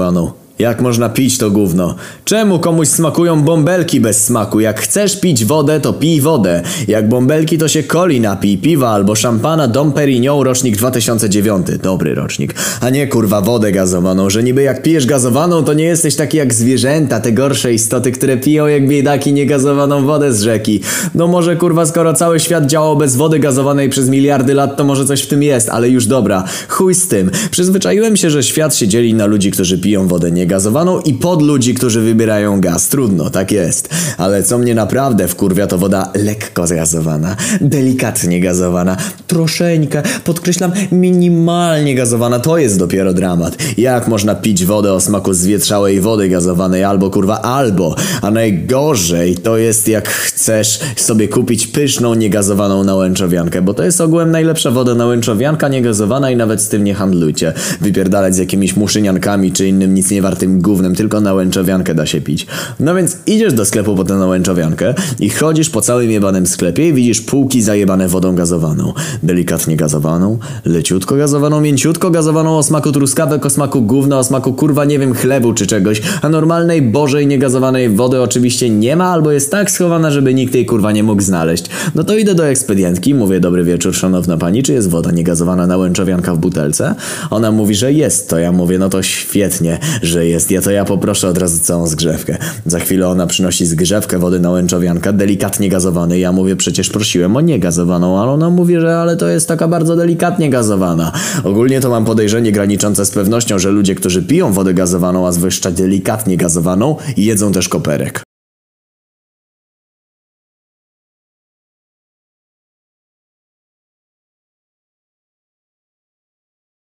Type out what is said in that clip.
Panu. Jak można pić to gówno? Czemu komuś smakują bąbelki bez smaku? Jak chcesz pić wodę, to pij wodę. Jak bąbelki, to się coli napij, piwa albo szampana Dom Perignon rocznik 2009. Dobry rocznik. A nie kurwa wodę gazowaną, że niby jak pijesz gazowaną, to nie jesteś taki jak zwierzęta, te gorsze istoty, które piją jak biedaki niegazowaną wodę z rzeki. No może kurwa, skoro cały świat działał bez wody gazowanej przez miliardy lat, to może coś w tym jest, ale już dobra. Chuj z tym. Przyzwyczaiłem się, że świat się dzieli na ludzi, którzy piją wodę niegazowaną i pod ludzi, którzy wybierają gaz. Trudno, tak jest. Ale co mnie naprawdę wkurwia, to woda lekko zgazowana, delikatnie gazowana, troszeńkę, podkreślam, minimalnie gazowana. To jest dopiero dramat. Jak można pić wodę o smaku zwietrzałej wody gazowanej albo kurwa albo, a najgorzej to jest jak chcesz sobie kupić pyszną niegazowaną nałęczowiankę, bo to jest ogółem najlepsza woda nałęczowianka niegazowana i nawet z tym nie handlujcie. Wypierdalać z jakimiś muszyniankami czy innym nic nie wartym gównem, tylko nałęczowiankę da się pić. No więc idziesz do sklepu po tę nałęczowiankę i chodzisz po całym jebanym sklepie i widzisz półki zajebane wodą gazowaną. Delikatnie gazowaną, leciutko gazowaną, mięciutko gazowaną o smaku truskawek, o smaku gówna, o smaku kurwa nie wiem chlebu czy czegoś, a normalnej bożej niegazowanej wody oczywiście nie ma albo jest tak schowana, żeby nikt jej kurwa nie mógł znaleźć. No to idę do ekspedientki, mówię dobry wieczór szanowna pani, czy jest woda niegazowana nałęczowianka w butelce? Ona mówi, że jest, to ja mówię, no to świetnie, że jest, ja to ja poproszę od razu całą zgrzewkę. Za chwilę ona przynosi zgrzewkę wody nałęczowianka, delikatnie gazowanej, ja mówię, przecież prosiłem o niegazowaną, ale ona mówi, że ale to jest taka bardzo delikatnie gazowana. Ogólnie to mam podejrzenie graniczące z pewnością, że ludzie, którzy piją wodę gazowaną, a zwłaszcza delikatnie gazowaną, jedzą też koperek.